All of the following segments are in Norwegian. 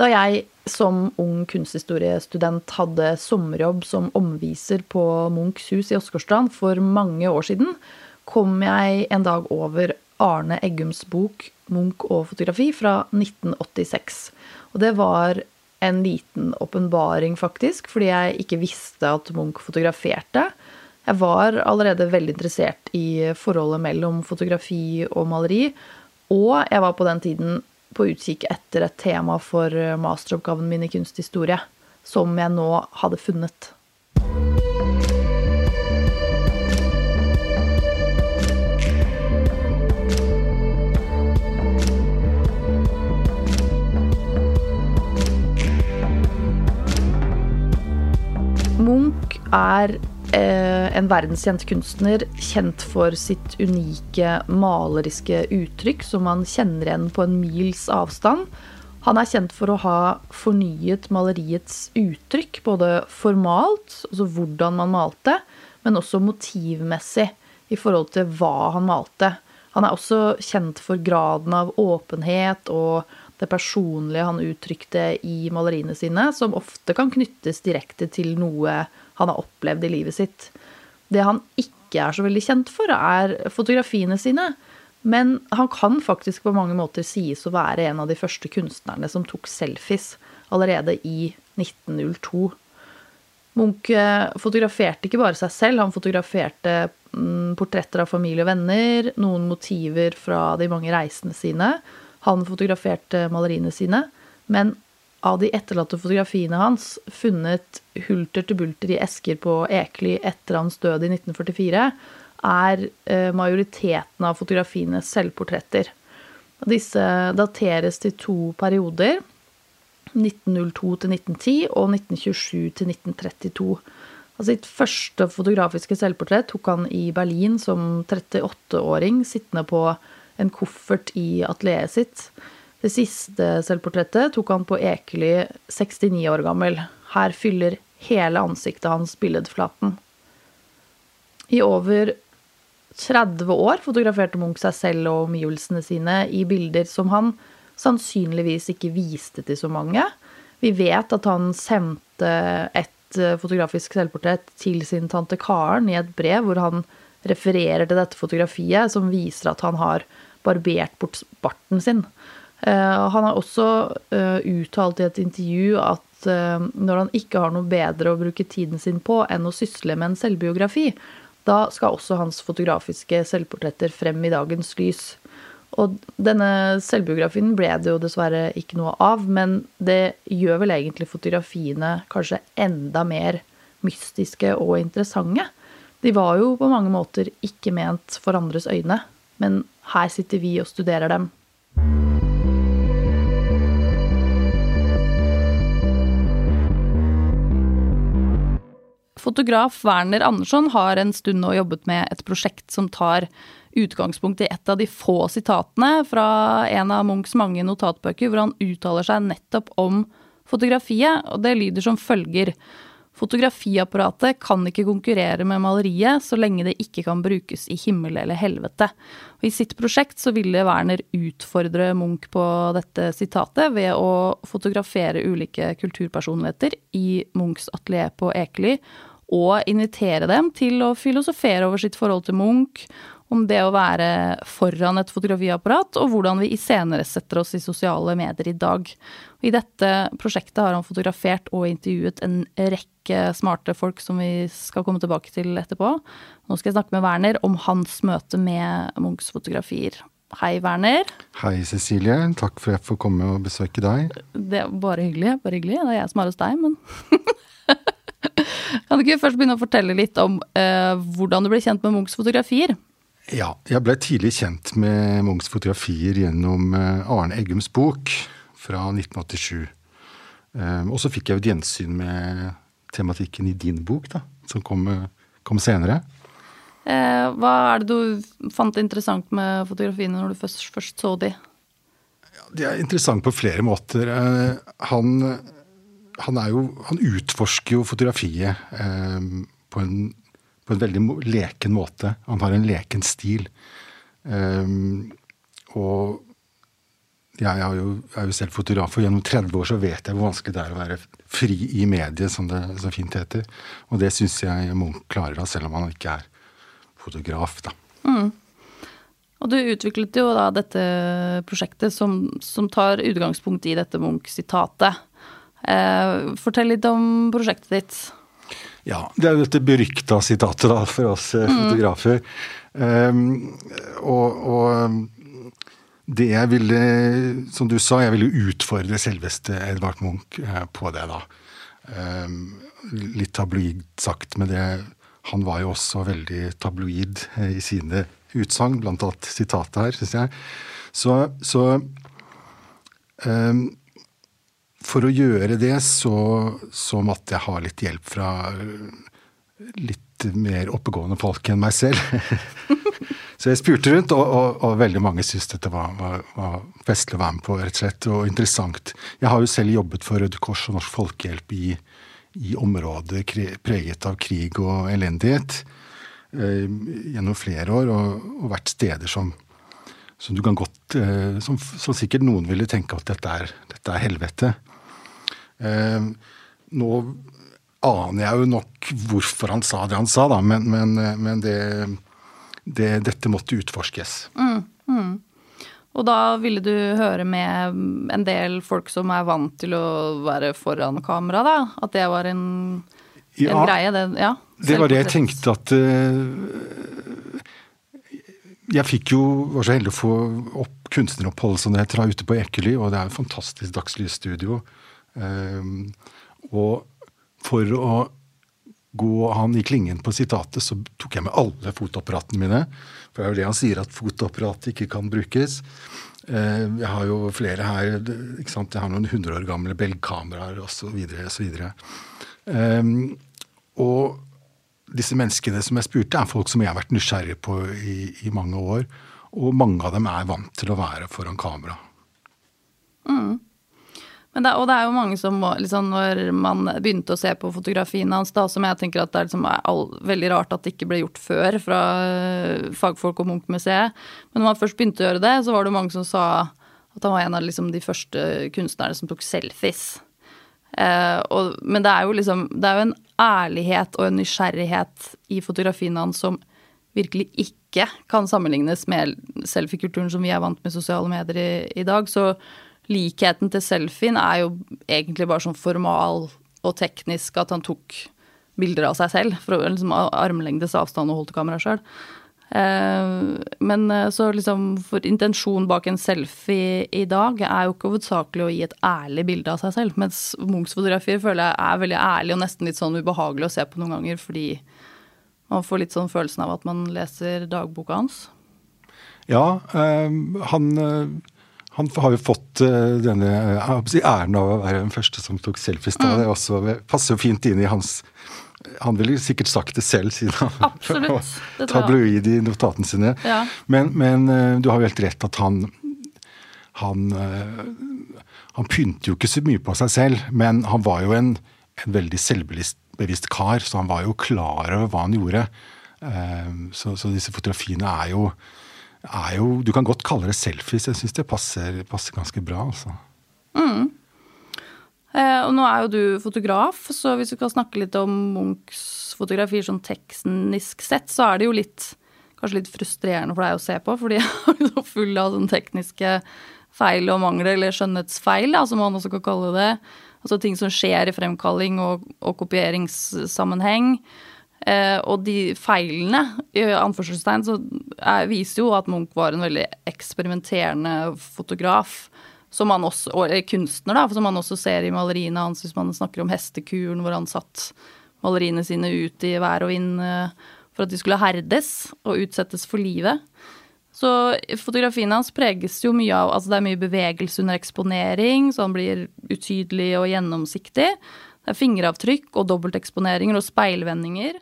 Da jeg som ung kunsthistoriestudent hadde sommerjobb som omviser på Munchs hus i Åsgårdstrand for mange år siden, kom jeg en dag over Arne Eggums bok 'Munch og fotografi' fra 1986. Og det var en liten åpenbaring, faktisk, fordi jeg ikke visste at Munch fotograferte. Jeg var allerede veldig interessert i forholdet mellom fotografi og maleri, og jeg var på den tiden på utkikk etter et tema for masteroppgaven min i kunsthistorie, som jeg nå hadde funnet. Munch er eh, en verdenskjent kunstner, kjent for sitt unike maleriske uttrykk som man kjenner igjen på en mils avstand. Han er kjent for å ha fornyet maleriets uttrykk, både formalt, altså hvordan man malte, men også motivmessig i forhold til hva han malte. Han er også kjent for graden av åpenhet og det personlige han uttrykte i maleriene sine, som ofte kan knyttes direkte til noe han har opplevd i livet sitt. Det han ikke er så veldig kjent for, er fotografiene sine. Men han kan faktisk på mange måter sies å være en av de første kunstnerne som tok selfies allerede i 1902. Munch eh, fotograferte ikke bare seg selv, han fotograferte mm, portretter av familie og venner, noen motiver fra de mange reisene sine, han fotograferte maleriene sine, men av de etterlatte fotografiene hans, funnet hulter til bulter i esker på Ekely etter hans død i 1944, er eh, majoriteten av fotografiene selvportretter. Disse dateres til to perioder. 1902 til 1910 og 1927 til 1932. Altså sitt første fotografiske selvportrett tok han i Berlin som 38-åring, sittende på en koffert i atelieret sitt. Det siste selvportrettet tok han på Ekely 69 år gammel. Her fyller hele ansiktet hans billedflaten. I over 30 år fotograferte Munch seg selv og omgivelsene sine i bilder som han sannsynligvis ikke viste til så mange. Vi vet at han sendte et fotografisk selvportrett til sin tante Karen i et brev hvor han refererer til dette fotografiet, som viser at han har barbert bort barten sin. Uh, han har også uh, uttalt i et intervju at uh, når han ikke har noe bedre å bruke tiden sin på enn å sysle med en selvbiografi, da skal også hans fotografiske selvportretter frem i dagens lys. Og denne selvbiografien ble det jo dessverre ikke noe av, men det gjør vel egentlig fotografiene kanskje enda mer mystiske og interessante. De var jo på mange måter ikke ment for andres øyne, men her sitter vi og studerer dem. Fotograf Werner Andersson har en stund nå jobbet med et prosjekt som tar utgangspunkt i et av de få sitatene fra en av Munchs mange notatbøker, hvor han uttaler seg nettopp om fotografiet, og det lyder som følger. Fotografiapparatet kan ikke konkurrere med maleriet så lenge det ikke kan brukes i himmel eller helvete. Og I sitt prosjekt så ville Werner utfordre Munch på dette sitatet ved å fotografere ulike kulturpersonligheter i Munchs atelier på Ekely, og invitere dem til å filosofere over sitt forhold til Munch, om det å være foran et fotografiapparat, og hvordan vi iscenesetter oss i sosiale medier i dag. Og I dette prosjektet har han fotografert og intervjuet en rekke smarte folk som vi skal komme tilbake til etterpå. Nå skal jeg snakke med Werner om hans møte med Munchs fotografier. Hei, Werner. Hei, Cecilie. Takk for at jeg får komme og besøke deg. Det er Bare hyggelig. bare hyggelig. Det er jeg som er hos deg, men Kan du ikke først begynne å fortelle litt om eh, hvordan du ble kjent med Munchs fotografier? Ja, jeg ble tidlig kjent med Munchs fotografier gjennom eh, Arne Eggums bok fra 1987. Ehm, og så fikk jeg et gjensyn med tematikken i din bok, da, som kom, kom senere. Eh, hva er det du fant interessant med fotografiene når du først, først så de? Ja, de er interessante på flere måter. Eh, han, han, jo, han utforsker jo fotografiet på en på en veldig leken måte. Han har en leken stil. Eh, og jeg er jo, er jo, selv fotograf, og gjennom 30 år så vet jeg hvor vanskelig det er å være fri i mediet, som det så fint heter. Og det syns jeg Munch klarer av, selv om han ikke er fotograf, da. Mm. Og du utviklet jo da dette prosjektet som, som tar utgangspunkt i dette Munch-sitatet. Eh, fortell litt om prosjektet ditt. Ja, det er jo dette berykta sitatet da, for oss eh, mm. fotografer. Um, og, og, det jeg ville, som du sa, jeg ville utfordre selveste Edvard Munch eh, på det, da. Um, litt tabloid sagt, men det, han var jo også veldig tabloid i sine utsagn, blant annet sitatet her, syns jeg. Så, så um, For å gjøre det så, så, måtte jeg ha litt hjelp fra litt mer oppegående folk enn meg selv. så jeg spurte rundt, og, og, og veldig mange syntes dette var, var, var, festlig å være med på, rett og slett, og interessant. Jeg har jo selv jobbet for Røde Kors og Norsk Folkehjelp i, i områder preget av krig og elendighet. Eh, gjennom flere år og, og vært steder som, som du kan godt eh, som, som, sikkert noen ville tenke at dette er, dette er helvete. Eh, nå aner jeg jo nok hvorfor han sa det han sa, da, men, men, men det, det, dette måtte utforskes. Mm, mm. Og da ville du høre med en del folk som er vant til å være foran kamera, da? At det var en, en greie? Det, ja. Det var det jeg tenkte at uh, Jeg fikk jo, var så heldig å få opp kunstneropphold som det heter, ute på Ekely, og det er et fantastisk dagslysstudio. Um, og for å gå han i klingen på sitatet, så tok jeg med alle fotoapparatene mine. For det er jo det han sier, at fotoapparat ikke kan brukes. Uh, jeg har jo flere her. ikke sant, Jeg har noen hundre år gamle belgkameraer osv. Um, og disse menneskene som jeg spurte, er folk som jeg har vært nysgjerrig på i, i mange år. Og mange av dem er vant til å være foran kamera. Mm. Det, og det er jo mange som liksom, Når man begynte å se på fotografiene hans, da, som jeg tenker at det er liksom, all, veldig rart at det ikke ble gjort før fra uh, fagfolk og Munch-museet. Men når man først begynte å gjøre det, så var det mange som sa at han var en av liksom, de første kunstnerne som tok selfies. Eh, og, men det er jo liksom Det er jo en ærlighet og en nysgjerrighet i fotografiene hans som virkelig ikke kan sammenlignes med selfiekulturen som vi er vant med sosiale medier i, i dag. Så likheten til selfien er jo egentlig bare sånn formal og teknisk at han tok bilder av seg selv for å liksom armlengdes avstand og holdt kameraet sjøl. Eh, men eh, så liksom For intensjonen bak en selfie i dag er jo ikke hovedsakelig å gi et ærlig bilde av seg selv. Mens Munchs fotografier føler jeg er veldig ærlig og nesten litt sånn ubehagelig å se på noen ganger. Fordi man får litt sånn følelsen av at man leser dagboka hans. Ja, øh, han, han har jo fått denne æren av å være den første som tok selfies. Mm. Det også, passer jo fint inn i hans han ville sikkert sagt det selv, siden han Absolutt, var tabloid i notatene sine. Ja. Men, men, eh, du har jo helt rett at han han, eh, han pynter jo ikke så mye på seg selv, men han var jo en, en veldig selvbevisst kar, så han var jo klar over hva han gjorde. Eh, så, så disse fotografiene er jo, er jo, Du kan godt kalle det selfies. Jeg syns det passer, passer, ganske bra. altså. Mm. Eh, og nå er jo du fotograf, så hvis vi kan snakke litt om Munchs fotografier sånn teknisk sett, så er det jo litt kanskje litt frustrerende for deg å se på, fordi de er full av sånne tekniske feil og mangler, eller skjønnhetsfeil, da, som man også kan kalle det. Altså ting som skjer i fremkalling og, og kopieringssammenheng. Eh, og de feilene, i anførselstegn, så er, viser jo at Munch var en veldig eksperimenterende fotograf som man også, og kunstner, da, som man også ser i maleriene hans hvis man snakker om hestekuren, hvor han satt maleriene sine ut i vær og vind eh, for at de skulle herdes og utsettes for livet. Så fotografiene hans preges jo mye av Altså det er mye bevegelse under eksponering, så han blir utydelig og gjennomsiktig. Det er fingeravtrykk og dobbelteksponeringer og speilvendinger.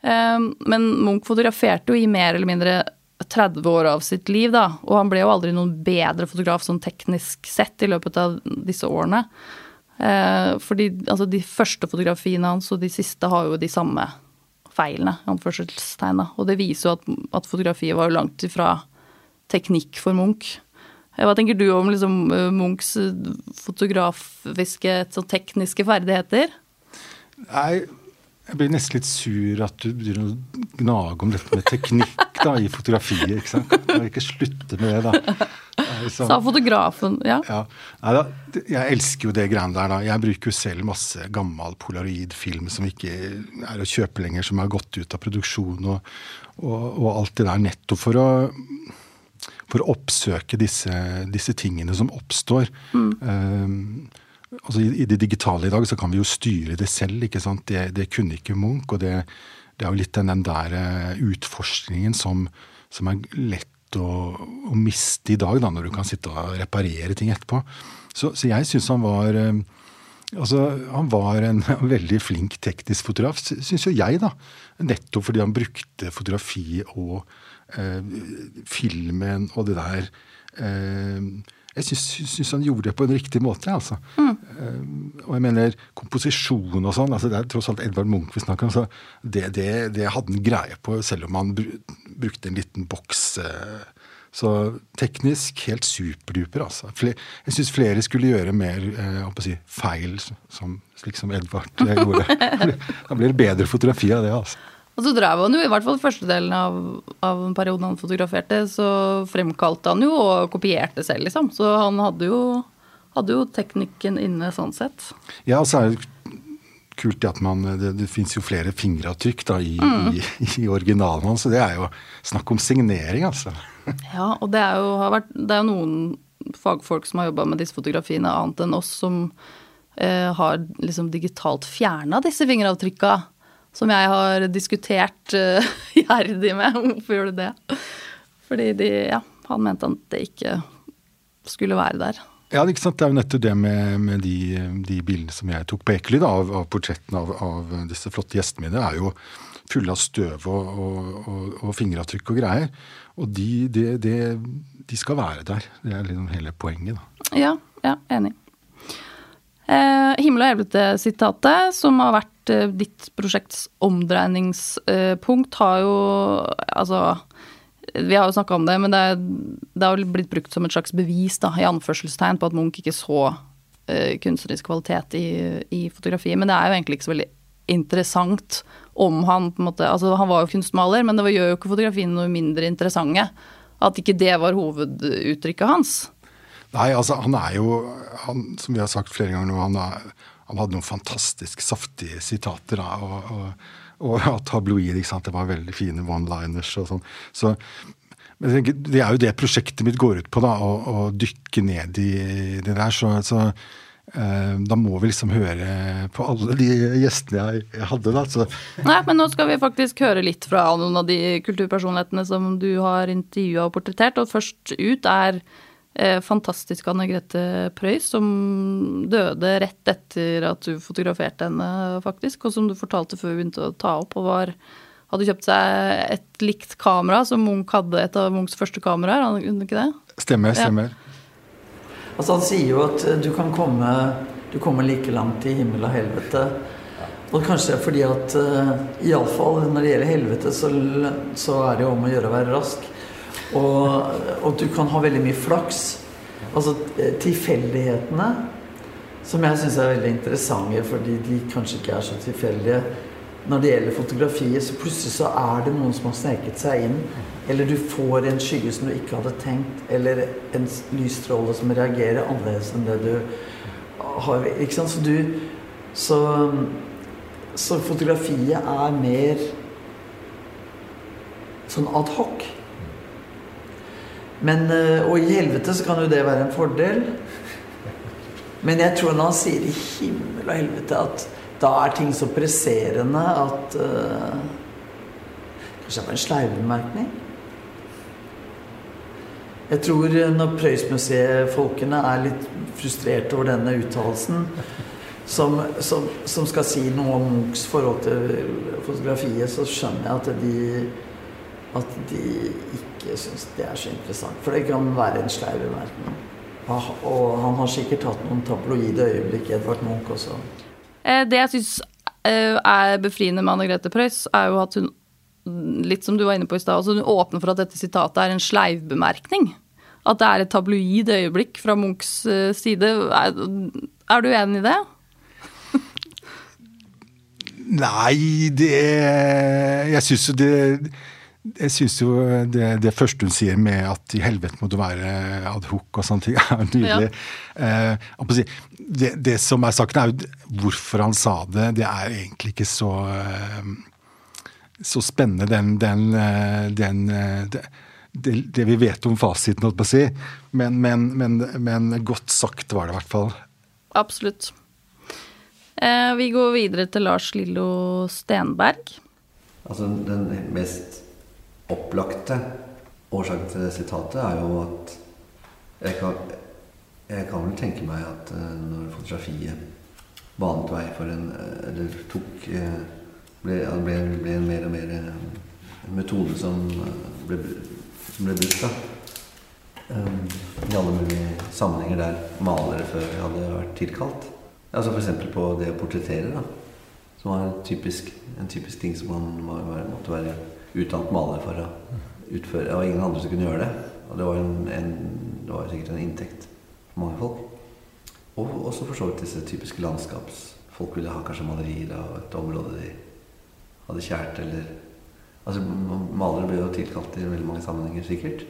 Eh, men Munch fotograferte jo i mer eller mindre 30 år av sitt liv, da. Og han ble jo aldri noen bedre fotograf sånn teknisk sett i løpet av disse årene. Eh, fordi altså, de første fotografiene hans og de siste har jo de samme feilene, anførselstegna. Og det viser jo at, at fotografiet var jo langt ifra teknikk for Munch. Hva tenker du om liksom, Munchs fotografiske, sånn tekniske ferdigheter? Nei, jeg blir nesten litt sur at du begynner å gnage om dette med teknikk da, i fotografiet. ikke sant? Kan ikke slutte med det, da. Liksom, Sa fotografen, ja. ja. Nei, da, jeg elsker jo det greiene der. da. Jeg bruker jo selv masse gammel polaroidfilm som ikke er å kjøpe lenger, som har gått ut av produksjon og, og, og alt det der, nettopp for å for å oppsøke disse, disse tingene som oppstår. Mm. Um, altså i, i, det digitale i dag så kan vi jo styre det selv. ikke sant? Det, det kunne ikke Munch. og det, det, er jo litt den, den der eh, utforskningen som, som er lett å, å, miste i dag, da, når du kan sitte og reparere ting etterpå. Så, så jeg syns han var eh, Altså, Han var en veldig flink teknisk fotograf, syns jo jeg, da. Nettopp fordi han brukte fotografi og filmen og det der eh, jeg syns han gjorde det på en riktig måte. altså. Mm. Uh, og jeg mener komposisjon og sånn, altså det er tross alt Edvard Munch vi snakker om, så det, det, det hadde han greie på, selv om han brukte en liten boks. Så teknisk helt superduper, altså. Jeg syns flere skulle gjøre mer si, feil, som, slik som Edvard gjorde. da blir det bedre fotografi av det, altså. Og så drev han jo, i hvert fall første delen av, av perioden han fotograferte, så fremkalte han jo og kopierte selv, liksom. Så han hadde jo, hadde jo teknikken inne sånn sett. Ja, og så er det kult at man Det, det fins jo flere fingeravtrykk da i, mm. i, i, originalen hans, så det er jo snakk om signering, altså. Ja, og det er jo, vært, det er jo noen fagfolk som har jobba med disse fotografiene, annet enn oss, som eh, har liksom digitalt fjerna disse fingeravtrykka som jeg har diskutert uh, iherdig med. Hvorfor gjør du det? Fordi de, ja, han mente at det ikke skulle være der. Ja? Det er jo nettopp det med, med de, de, bildene som jeg tok på Ekely, av, av portrettene av, av, disse flotte gjestene mine, er jo fulle av støv og, og, og, og fingeravtrykk og greier. Og de, de, de, skal være der. Det er liksom hele poenget, da. Ja, ja enig. Eh, himmel og helvete-sitatet, som har vært eh, ditt prosjekts omdreiningspunkt, har jo Altså, vi har jo snakka om det, men det, det har blitt brukt som et slags bevis, da, i anførselstegn, på at Munch ikke så eh, kunstnerisk kvalitet i, i fotografiet. Men det er jo egentlig ikke så veldig interessant om han på en måte Altså, han var jo kunstmaler, men det gjør jo ikke fotografiene noe mindre interessante. At ikke det var hoveduttrykket hans. Nei, altså han er jo han, Som vi har sagt flere ganger nå, han, er, han hadde noen fantastisk saftige sitater. Da, og, og, og ja, tabloid, ikke sant. Det var veldig fine one-liners og sånn. Så men det er jo det prosjektet mitt går ut på, da, å, å dykke ned i det der. Så, så eh, da må vi liksom høre på alle de gjestene jeg, jeg hadde, da. Så. Nei, men nå skal vi faktisk høre litt fra noen av de kulturpersonlighetene som du har intervjua og portrettert. Og først ut er fantastiske Anne Grete Preus, som døde rett etter at du fotograferte henne, faktisk. Og som du fortalte før vi begynte å ta opp, og var, hadde kjøpt seg et likt kamera som Munch hadde, et av Munchs første kameraer. kunne ikke det? Stemmer, stemmer. Ja. Altså, han sier jo at du kan komme, du kommer like langt i himmel og helvete. Og kanskje fordi at uh, iallfall når det gjelder helvete, så, så er det jo om å gjøre å være rask. Og, og, du kan ha veldig mye flaks. Altså eh, tilfeldighetene, som jeg syns er veldig interessante, fordi de kanskje ikke er så tilfeldige. Når det gjelder fotografiet, så plutselig så er det noen som har sneket seg inn. Eller du får en skygge som du ikke hadde tenkt, eller en lysstråle som reagerer annerledes enn det du har Ikke sant? Så du Så, så fotografiet er mer sånn ad hoc. Men, eh, og i helvete så kan jo det være en fordel. Men jeg tror når han sier i himmel og helvete at da er ting så presserende at uh, Kanskje det var en sleivebemerkning? Jeg tror når Prøysmuseet-folkene er litt frustrerte over denne uttalelsen, som, som, som, skal si noe om Munchs forhold til fotografiet, så skjønner jeg at de at de ikke syns det er så interessant. For det kan være en sleiv verden. Og han har sikkert hatt noen tabloide øyeblikk, Edvard Munch også. Eh, det jeg syns eh, er befriende med Anne Grete Preus, er jo at hun litt som du var inne på i stad, altså hun åpner for at dette sitatet er en sleivbemerkning. at det er et tabloid øyeblikk fra Munchs eh, side. Er, er du enig i det? Nei, det Jeg syns jo det jeg syns jo det, det, første hun sier med at i helvete må du være adhoc og sånne ting, er nydelig. Ja. Eh, det, det, som er saken, er jo hvorfor han sa det. Det er egentlig ikke så, eh, så spennende, den, den, eh, den eh, det, det, vi vet om fasiten, holdt på å si. Men, men, men, men, godt sagt var det i hvert fall. Absolutt. Eh, vi går videre til Lars Lillo Stenberg. Altså den mest opplagte årsaken til det sitatet er jo at jeg kan, jeg kan vel tenke meg at eh, når fotografiet banet vei for en eh, Eller tok eh, ble, ble, ble en mer og mer en metode som ble, som ble brukt da. I alle mulige sammenhenger der malere før hadde vært tilkalt. Altså F.eks. på det å portrettere, da. Som var en typisk, en typisk ting som man måtte være utdannet maler for å utføre. Det var ingen andre som kunne gjøre det. Og det var, en, en, det var sikkert en inntekt for mange folk. Og også for så vidt disse typiske landskaps... Folk ville ha kanskje malerier av et område de hadde kjært, eller Altså, malere ble jo tilkalt i veldig mange sammenhenger, sikkert.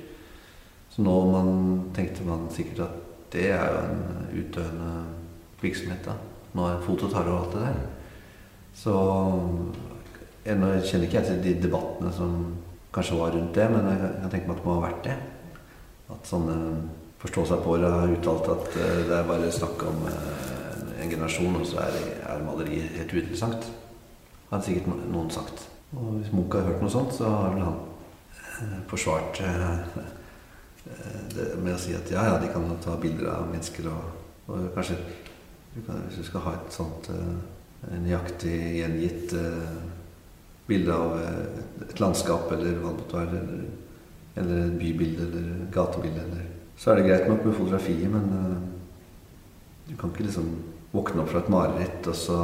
Så nå man tenkte man sikkert at det er jo en utdøende virksomhet, da. Nå er foto tar over alt det der. Så nå kjenner ikke jeg til de debattene som kanskje var rundt det, men jeg kan tenke meg at det må ha vært det. At sånne forstå seg på det har uttalt at eh, det er bare snakk om eh, en generasjon, og så er, er maleriet helt uinteressant. Har sikkert noen sagt. Og hvis Munch har hørt noe sånt, så har vel han eh, forsvart det med å si at ja, ja, de kan ta bilder av mennesker og, og kanskje hvis du skal ha et sånt nøyaktig gjengitt bilde av eh, et landskap eller hva det måtte være, eller, eller et bybilde eller gatebilde. Eller. Så er det greit nok med fotografiet, men uh, du kan ikke liksom våkne opp fra et mareritt og så,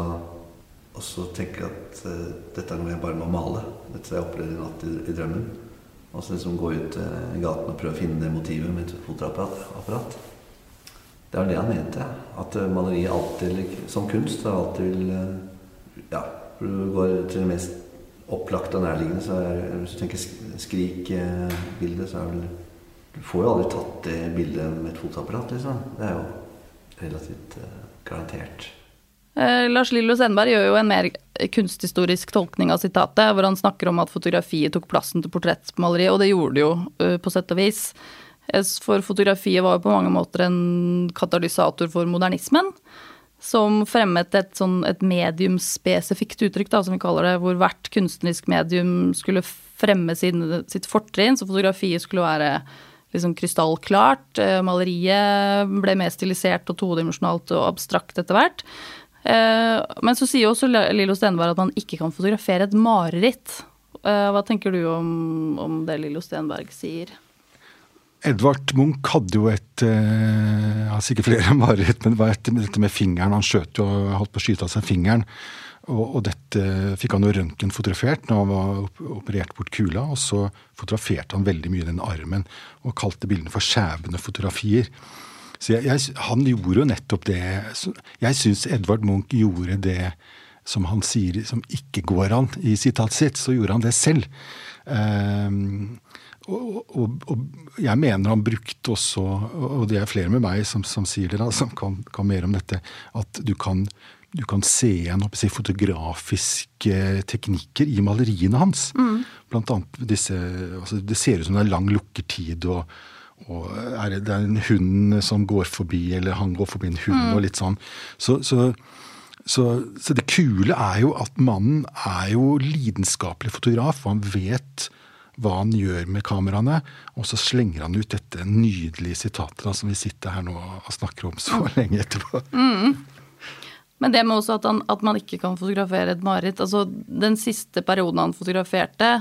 og så tenke at uh, dette er noe jeg bare må male. Dette jeg opplevd i natt i, i drømmen. Og så liksom gå ut uh, i gaten og prøve å finne det motivet med et fotoapparat. Det var det han mente. At maleriet alltid, som kunst, alltid vil Ja, du går til det mest opplagt og nærliggende, så er, hvis du tenker Skrik-bildet, så er vel Du får jo aldri tatt det bildet med et fotoapparat, liksom. Det er jo relativt uh, garantert. Eh, Lars Lillo Sendberg gjør jo en mer kunsthistorisk tolkning av sitatet, hvor han snakker om at fotografiet tok plassen til portrettmaleriet, og det gjorde det jo uh, på sett og vis. For fotografiet var jo på mange måter en katalysator for modernismen som fremmet et, sånn, et mediumspesifikt uttrykk, da, som vi kaller det, hvor hvert kunstnerisk medium skulle fremme sin, sitt fortrinn. Så fotografiet skulle være liksom krystallklart. Eh, maleriet ble mer stilisert og todimensjonalt og abstrakt etter hvert. Eh, men så sier også Lillo Stenberg at man ikke kan fotografere et mareritt. Eh, hva tenker du om, om det Lillo Stenberg sier? Edvard Munch hadde jo et uh, altså ikke flere mareritt, men det var et, dette med fingeren. Han skjøt jo holdt på å skyte av seg fingeren. Og, og dette fikk han jo røntgen fotografert når han var operert bort kula. Og så fotograferte han veldig mye den armen og kalte bildene for skjævende fotografier. Så jeg, jeg, han gjorde jo nettopp det. Jeg syns Edvard Munch gjorde det som han sier som ikke går an i sitatet sitt. Så gjorde han det selv. Um, og, og, og, jeg mener han brukte også, og det er flere med meg som, som sier det, da, som kan, kan, mer om dette, at du kan, du kan se igjen si, fotografiske teknikker i maleriene hans. Mm. Blant annet disse altså, Det ser ut som det er lang lukkertid, og, og er det, er en hund som går forbi, eller han går forbi en hund, mm. og litt sånn. Så, så, så, så, det kule er jo at mannen er jo lidenskapelig fotograf, og han vet hva han gjør med kameraene. Og så slenger han ut dette nydelige sitatet da, som vi sitter her nå og snakker om så lenge etterpå. Mm. Men det med også at, han, at, man ikke kan fotografere et mareritt. Altså, den siste perioden han fotograferte,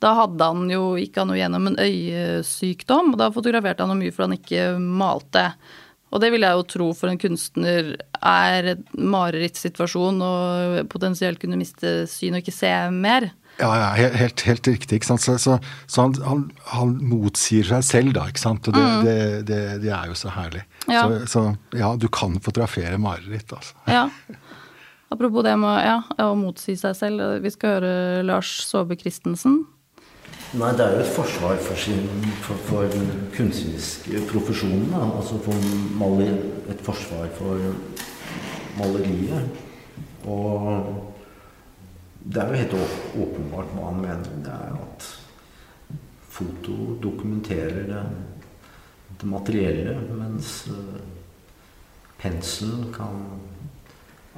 da hadde han jo, gikk han jo gjennom en øyesykdom. og Da fotograferte han jo mye fordi han ikke malte. Og det vil jeg jo tro for en kunstner er en marerittsituasjon og potensielt kunne miste syn og ikke se mer. Ja, ja helt, helt, riktig. ikke sant? Så, så, så han, han, han, motsier seg selv, da. ikke sant? Og det, mm. det, det, det er jo så herlig. Ja. Så, så, ja, du kan fotografere mareritt, altså. Ja. Apropos det med ja, å motsi seg selv. Vi skal høre Lars Saabye Christensen. Nei, det er jo et forsvar for, sin, for, for kunstneriske profesjonen. Da. Altså for maler, et forsvar for maleriet. Og det er jo helt åpenbart hva han mener. Det er at foto dokumenterer det, det materielle, mens uh, penselen kan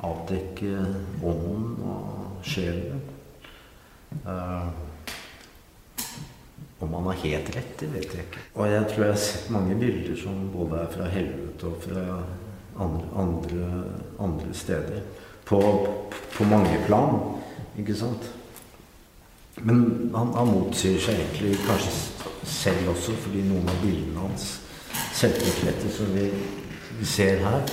avdekke ånden og sjelen. Uh, om han har helt rett, det vet jeg ikke. Og jeg tror jeg har sett mange bilder som både er fra helvete og fra andre, andre, andre steder. På, på mange plan. Ikke sant? Men han, han, motsier seg egentlig kanskje selv også, fordi noen av bildene hans, selvportrettet som vi, vi, ser her,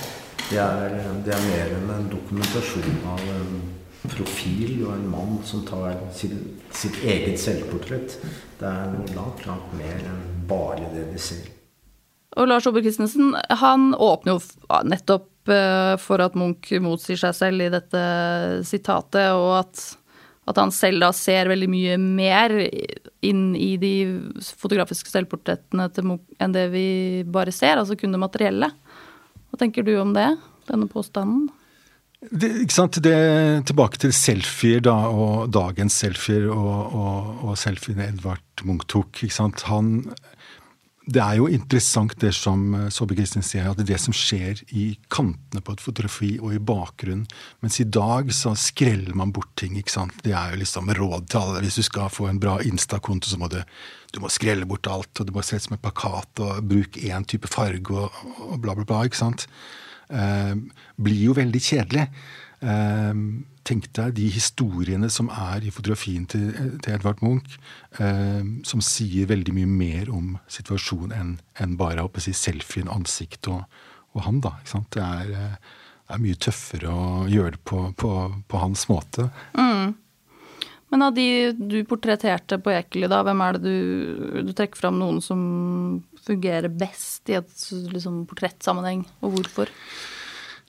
det er, det er, mer enn en dokumentasjon av en profil og en mann som tar sitt, sitt eget selvportrett. Det er noe langt, langt mer enn bare det vi ser. Og Lars Aabye Christensen han åpner jo nettopp Eh, for at Munch motsier seg selv i dette sitatet, og at, at han selv da ser veldig mye mer inn i de fotografiske selvportrettene til Munch enn det vi bare ser, altså kun det materielle. Hva tenker du om det, denne påstanden? Det, ikke sant? Det, tilbake til selfier da, og dagens selfier og, og, og selfiene Edvard Munch tok. ikke sant? Han det er jo interessant det som eh, Saabye Kristin sier, at det som skjer i kantene på et fotografi og i bakgrunnen. Mens i dag så skreller man bort ting. ikke sant? Det er jo liksom råd til alle. Hvis du skal få en bra Insta-konto, så må du, du må skrelle bort alt. Og Du må se ut som en plakat og bruke én type farge og, og, bla, bla, bla. ikke sant? Eh, blir jo veldig kjedelig. Eh, tenk deg de historiene som er i fotografien til, til Edvard Munch, eh, som sier veldig mye mer om situasjonen enn en bare å si, selfien, ansikt og, og han. da? Det er, eh, det er, mye tøffere å gjøre det på, på, på hans måte. Mm. Men av de du portretterte på Ekeli, da, hvem er det du, du trekker fram noen som fungerer best i et liksom, portrettsammenheng, og hvorfor?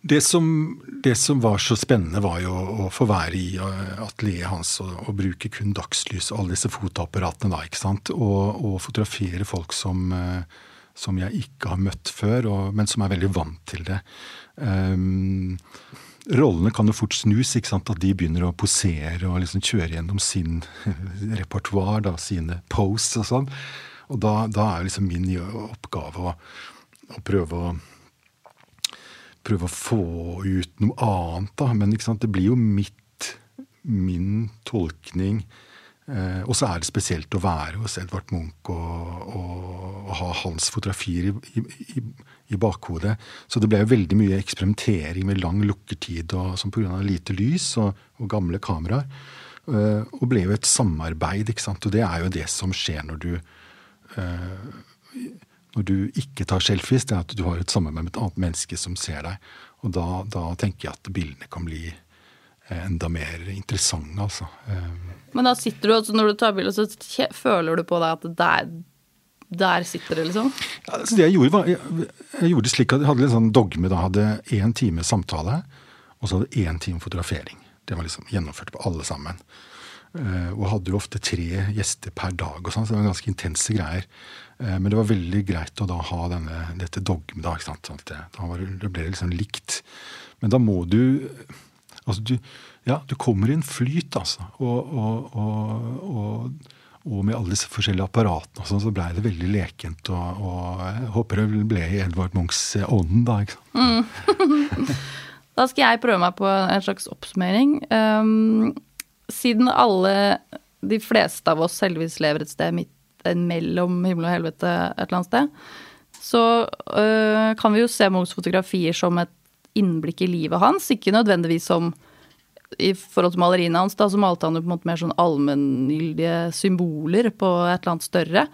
Det som, det som, var så spennende, var jo å få være i eh, atelieret hans og, og, bruke kun dagslys og alle disse fotoapparatene da, ikke sant? Og, og fotografere folk som, eh, som, jeg ikke har møtt før, og, men som er veldig vant til det. Um, rollene kan jo fort snus, ikke sant? at de begynner å posere og liksom kjøre gjennom sin repertoar, sine posts og sånn. Og da, da er liksom min oppgave å, å prøve å prøve å få ut noe annet, da. Men det blir jo mitt, min tolkning. Eh, og så er det spesielt å være hos Edvard Munch og, og, og ha hans fotografier i, i, i, bakhodet. Så det ble jo veldig mye eksperimentering med lang lukkertid og som pga. lite lys og, og gamle kameraer. Eh, og ble jo et samarbeid, ikke sant. Og det er jo det som skjer når du eh, når du ikke tar selfies, det er at du har et samarbeid med et annet menneske som ser deg. Og da, da tenker jeg at bildene kan bli eh, enda mer interessante, altså. Eh, Men da sitter du, altså når du tar bilde, så føler du på deg at der, der sitter det, liksom? Ja, altså det jeg gjorde, var jeg, jeg gjorde det slik at jeg hadde litt sånn dogme. Da hadde én time samtale, og så hadde jeg én time fotografering. Det var liksom gjennomført på alle sammen. Uh, og hadde jo ofte tre gjester per dag, og sånn, så det var ganske intense greier. Eh, men det var veldig greit å da ha denne, dette dogmet. Da, ikke sant? Sånn det, da var, det ble liksom likt. Men da må du altså du, ja, du kommer i en flyt, altså. Og, og, og, og, med alle disse forskjellige apparatene sånn, så blei det veldig lekent. Og, jeg håper det ble i Edvard Munchs ånd, da. ikke sant? Mm. da skal jeg prøve meg på en slags oppsummering. Um, siden alle, de fleste av oss heldigvis lever et sted midt mellom himmel og helvete et eller annet sted, så øh, kan vi jo se Munchs fotografier som et innblikk i livet hans. Ikke nødvendigvis som i forhold til maleriene hans, da, så malte han jo på en måte mer sånn allmenngyldige symboler på et eller annet større.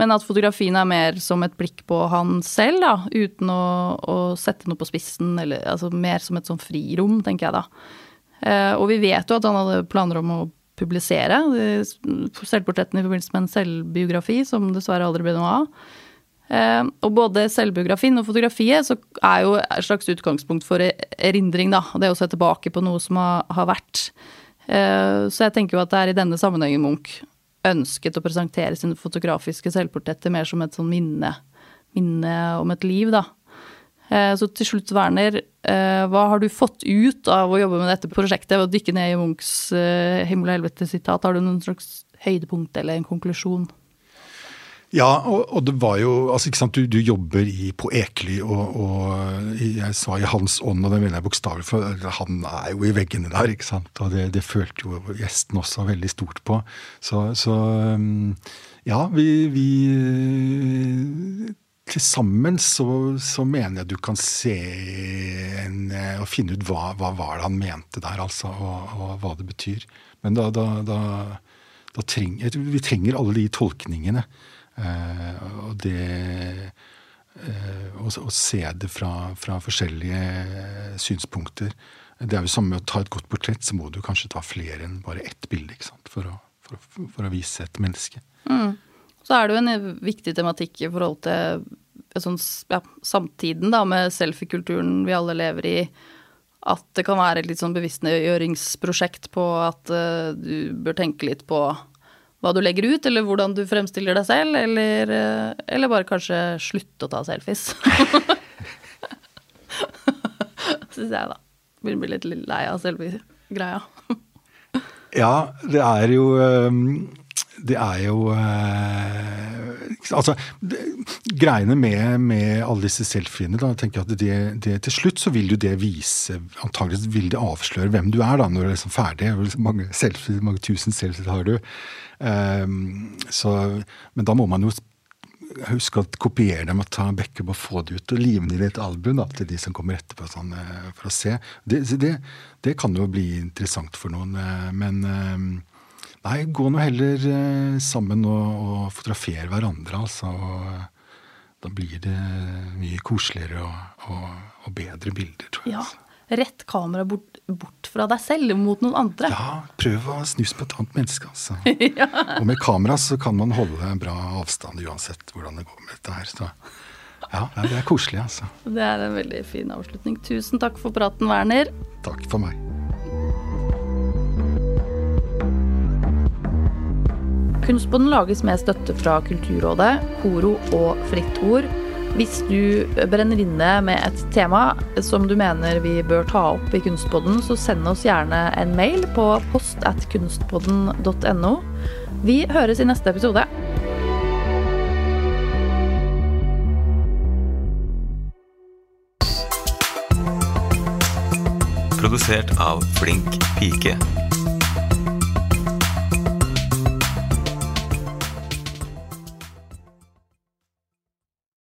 Men at fotografien er mer som et blikk på han selv, da, uten å, å sette noe på spissen. Eller altså mer som et sånn frirom, tenker jeg da. Eh, og vi vet jo at han hadde planer om å publisere selvportrettene i forbindelse med en selvbiografi, som dessverre aldri ble noe av. Eh, og både selvbiografien og fotografiet er jo et slags utgangspunkt for erindring, da. Det å se tilbake på noe som har vært. Eh, så jeg tenker jo at det er i denne sammenhengen Munch ønsket å presentere sine fotografiske selvportretter mer som et sånn minne, minne om et liv, da. Eh, så til slutt, Werner, hva har du fått ut av å jobbe med dette prosjektet? Å dykke ned i Munchs 'Himmel og helvete'-sitat. Har du noen slags høydepunkt eller en konklusjon? Ja, og, og, det var jo altså ikke sant, Du, du jobber i, på Ekely, og, og, jeg sa i hans ånd, og det mener jeg bokstavelig, for han er jo i veggene der. ikke sant, Og det, det følte jo gjesten også veldig stort på. Så, så um, ja, vi, vi til sammen så, så, mener jeg du kan se en, og finne ut hva, hva var det han mente der, altså, og, og hva det betyr. Men da, da, da, da trenger, vi trenger alle de tolkningene. Eh, og det eh, å, å se det fra, fra, forskjellige synspunkter. Det er jo samme med å ta et godt portrett, så må du kanskje ta flere enn bare ett bilde for å, for, for, å, vise et menneske. Mm. Så er det jo en viktig tematikk i forhold til sånn, ja, samtiden da, med selfie-kulturen vi alle lever i. At det kan være et litt sånn bevisstgjøringsprosjekt på at uh, du bør tenke litt på hva du legger ut, eller hvordan du fremstiller deg selv, eller, uh, eller bare kanskje slutte å ta selfies. Syns jeg, da. Begynner å bli litt lei av selfie-greia. ja, det er jo ehm, det er jo eh, Altså, det, greiene med, med, alle disse selfiene, da tenker jeg at det, det, til slutt så vil jo det vise Antakeligvis vil det avsløre hvem du er, da, når du er liksom ferdig. Mange, selfies, mange tusen selfies har du. Um, så, men da må man jo huske å kopiere dem og ta backup og få det ut og live det i et album da, til de som kommer etterpå sånn, eh, for å se. Det, det, det, kan jo bli interessant for noen, eh, men ehm, Nei, gå nå heller eh, sammen og, og fotografere hverandre, altså. da blir det mye koseligere og, og, og bedre bilder, tror jeg. Ja. Rett kamera bort, bort, fra deg selv mot noen andre. Ja, prøv å snus på et annet menneske, altså. ja. Og med kamera så kan man holde en bra avstand uansett hvordan det går med dette her. Så ja, det er koselig, altså. Det er en veldig fin avslutning. Tusen takk for praten, Werner. Takk for meg. Kunstboden lages med støtte fra Kulturrådet, Koro og Fritt Ord. Hvis du brenner inne med et tema som du mener vi bør ta opp i Kunstpodden, så send oss gjerne en mail på post at kunstpodden.no. Vi høres i neste episode. Produsert av Flink pike.